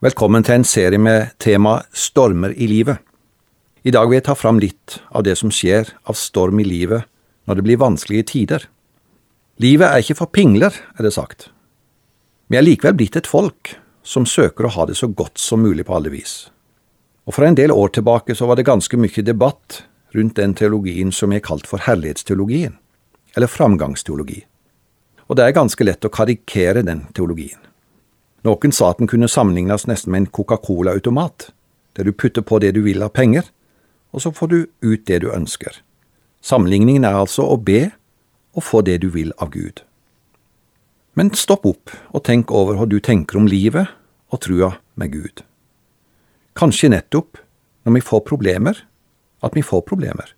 Velkommen til en serie med tema Stormer i livet. I dag vil jeg ta fram litt av det som skjer av storm i livet når det blir vanskelige tider. Livet er ikke for pingler, er det sagt. Vi er likevel blitt et folk som søker å ha det så godt som mulig på alle vis. Og For en del år tilbake så var det ganske mye debatt rundt den teologien som er kalt for herlighetsteologien, eller framgangsteologi. Og det er ganske lett å karikere den teologien. Noen sa at den kunne sammenlignes nesten med en Coca-Cola-automat, der du putter på det du vil av penger, og så får du ut det du ønsker. Sammenligningen er altså å be og få det du vil av Gud. Men stopp opp og tenk over hva du tenker om livet og trua med Gud. Kanskje nettopp når vi får problemer, at vi får problemer.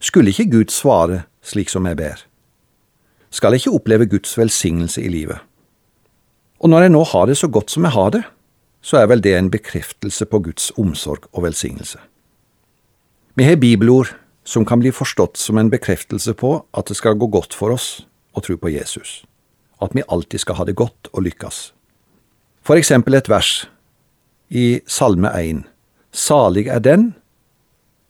Skulle ikke Gud svare slik som jeg ber? Skal jeg ikke oppleve Guds velsignelse i livet? Og når jeg nå har det så godt som jeg har det, så er vel det en bekreftelse på Guds omsorg og velsignelse. Vi har bibelord som kan bli forstått som en bekreftelse på at det skal gå godt for oss å tro på Jesus, at vi alltid skal ha det godt og lykkes. For eksempel et vers i Salme 1. Salig er den,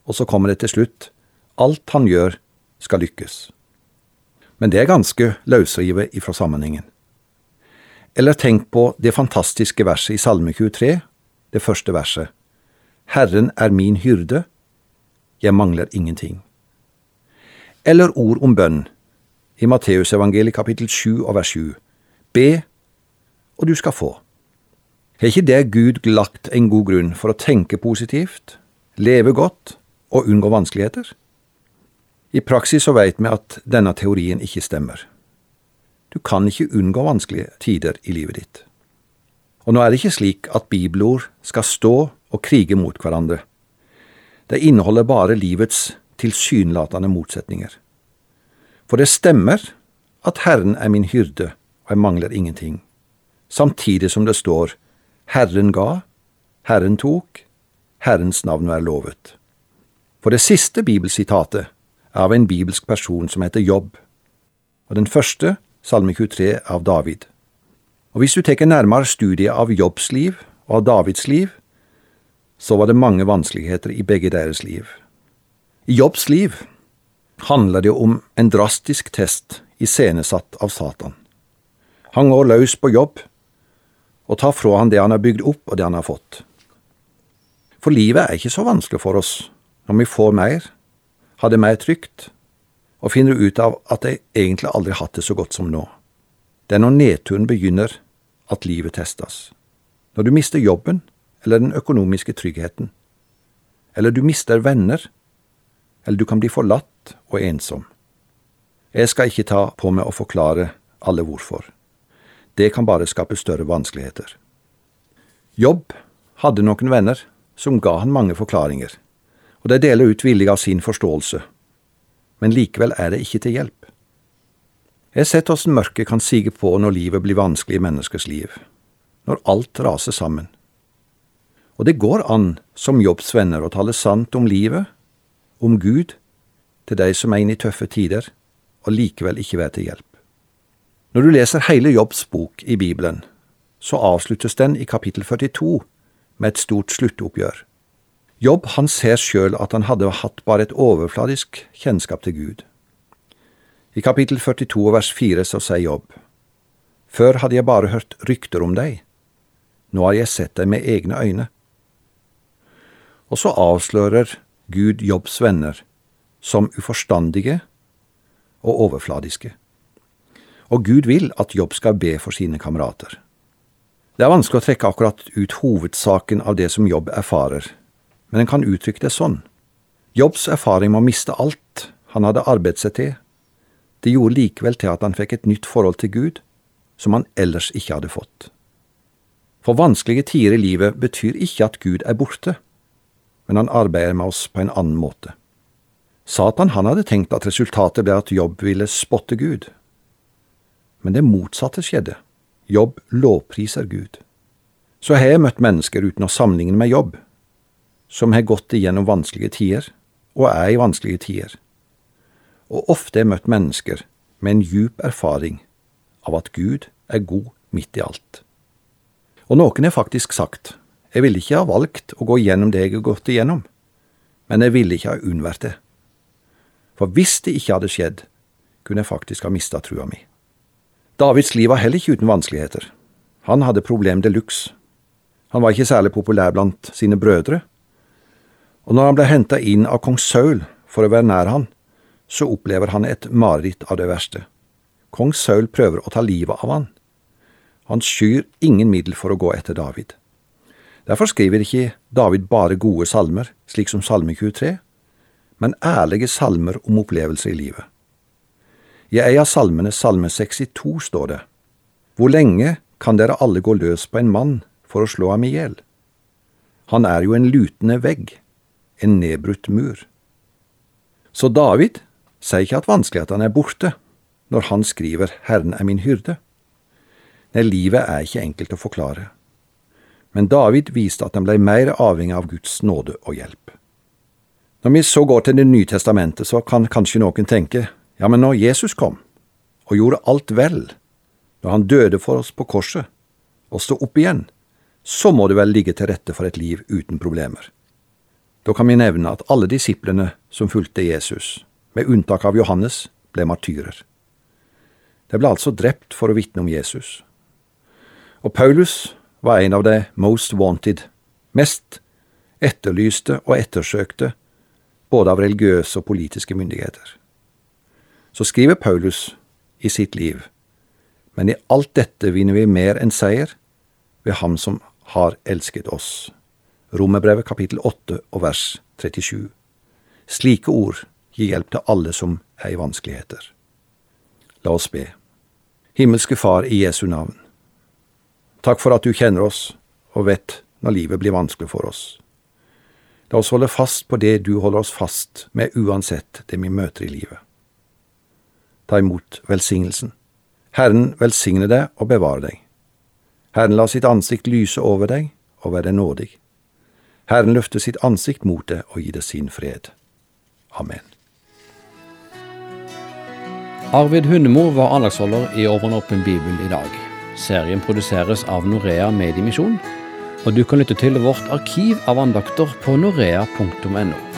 og så kommer det til slutt, alt han gjør skal lykkes. Men det er ganske løsrivet ifra sammenhengen. Eller tenk på det fantastiske verset i Salme 23, det første verset. Herren er min hyrde, jeg mangler ingenting. Eller ord om bønn i Matteusevangeliet kapittel 7 og vers 7. Be, og du skal få. Har ikke det Gud lagt en god grunn for å tenke positivt, leve godt og unngå vanskeligheter? I praksis så veit vi at denne teorien ikke stemmer. Du kan ikke unngå vanskelige tider i livet ditt. Og nå er det ikke slik at bibelord skal stå og krige mot hverandre. Det inneholder bare livets tilsynelatende motsetninger. For det stemmer at Herren er min hyrde, og jeg mangler ingenting, samtidig som det står Herren ga, Herren tok, Herrens navn er lovet. For det siste bibelsitatet er av en bibelsk person som heter Jobb, og den første, Salme 23, av David. Og hvis du tar nærmere studie av Jobbs liv og av Davids liv, så var det mange vanskeligheter i begge deres liv. I Jobbs liv handler det om en drastisk test iscenesatt av Satan. Han går løs på jobb og tar fra han det han har bygd opp og det han har fått. For livet er ikke så vanskelig for oss når vi får mer, har det mer trygt og finner ut av at jeg egentlig aldri har hatt det så godt som nå. Det er når nedturen begynner at livet testes. Når du mister jobben, eller den økonomiske tryggheten. Eller du mister venner, eller du kan bli forlatt og ensom. Jeg skal ikke ta på meg å forklare alle hvorfor. Det kan bare skape større vanskeligheter. Jobb hadde noen venner som ga han mange forklaringer, og de deler ut villig av sin forståelse, men likevel er det ikke til hjelp. Jeg har sett åssen mørket kan sige på når livet blir vanskelig i menneskers liv, når alt raser sammen. Og det går an som jobbsvenner å tale sant om livet, om Gud, til de som er inne i tøffe tider, og likevel ikke være til hjelp. Når du leser hele Jobbs bok i Bibelen, så avsluttes den i kapittel 42 med et stort sluttoppgjør. Jobb han ser sjøl at han hadde hatt bare et overfladisk kjennskap til Gud. I kapittel 42 vers 4 så sier Jobb, Før hadde jeg bare hørt rykter om deg, nå har jeg sett deg med egne øyne. Og så avslører Gud Jobbs venner som uforstandige og overfladiske. Og Gud vil at Jobb skal be for sine kamerater. Det er vanskelig å trekke akkurat ut hovedsaken av det som Jobb erfarer, men en kan uttrykke det sånn. Jobbs erfaring med å miste alt han hadde arbeidet seg til, det gjorde likevel til at han fikk et nytt forhold til Gud, som han ellers ikke hadde fått. For vanskelige tider i livet betyr ikke at Gud er borte men han arbeider med oss på en annen måte. Satan han hadde tenkt at resultatet ble at Jobb ville spotte Gud. Men det motsatte skjedde. Jobb lovpriser Gud. Så har jeg møtt mennesker uten å sammenligne med Jobb, som har gått igjennom vanskelige tider, og er i vanskelige tider. Og ofte har møtt mennesker med en djup erfaring av at Gud er god midt i alt. Og noen har faktisk sagt, jeg ville ikke ha valgt å gå igjennom det jeg har gått igjennom, men jeg ville ikke ha unnvært det. For hvis det ikke hadde skjedd, kunne jeg faktisk ha mista trua mi. Davids liv var heller ikke uten vanskeligheter. Han hadde problem de luxe. Han var ikke særlig populær blant sine brødre, og når han ble henta inn av kong Saul for å være nær han, så opplever han et mareritt av det verste. Kong Saul prøver å ta livet av han. Han skyr ingen middel for å gå etter David. Derfor skriver ikke David bare gode salmer, slik som Salme 23, men ærlige salmer om opplevelser i livet. I ei av salmene, Salme 62, står det, Hvor lenge kan dere alle gå løs på en mann for å slå ham i hjel? Han er jo en lutende vegg, en nedbrutt mur. Så David sier ikke at vanskelighetene er borte når han skriver Herren er min hyrde. Nei, livet er ikke enkelt å forklare. Men David viste at han ble mer avhengig av Guds nåde og hjelp. Når vi så går til Det nye testamentet, så kan kanskje noen tenke, ja, men når Jesus kom og gjorde alt vel, når han døde for oss på korset og sto opp igjen, så må det vel ligge til rette for et liv uten problemer. Da kan vi nevne at alle disiplene som fulgte Jesus, med unntak av Johannes, ble martyrer. De ble altså drept for å vitne om Jesus. Og Paulus var en av de most wanted, mest etterlyste og ettersøkte, både av religiøse og politiske myndigheter. Så skriver Paulus i sitt liv, men i alt dette vinner vi mer enn seier ved Ham som har elsket oss. Romerbrevet kapittel 8 og vers 37. Slike ord gir hjelp til alle som er i vanskeligheter. La oss be. Himmelske Far i Jesu navn. Takk for at du kjenner oss og vet når livet blir vanskelig for oss. La oss holde fast på det du holder oss fast med uansett det vi møter i livet. Ta imot velsignelsen. Herren velsigne deg og bevare deg. Herren la sitt ansikt lyse over deg og være nådig. Herren løfte sitt ansikt mot det og gi det sin fred. Amen. Arvid Hundemo var anlagsholder i Over en åpen bibel i dag. Serien produseres av Norea Mediemisjon, og du kan lytte til vårt arkiv av andakter på norea.no.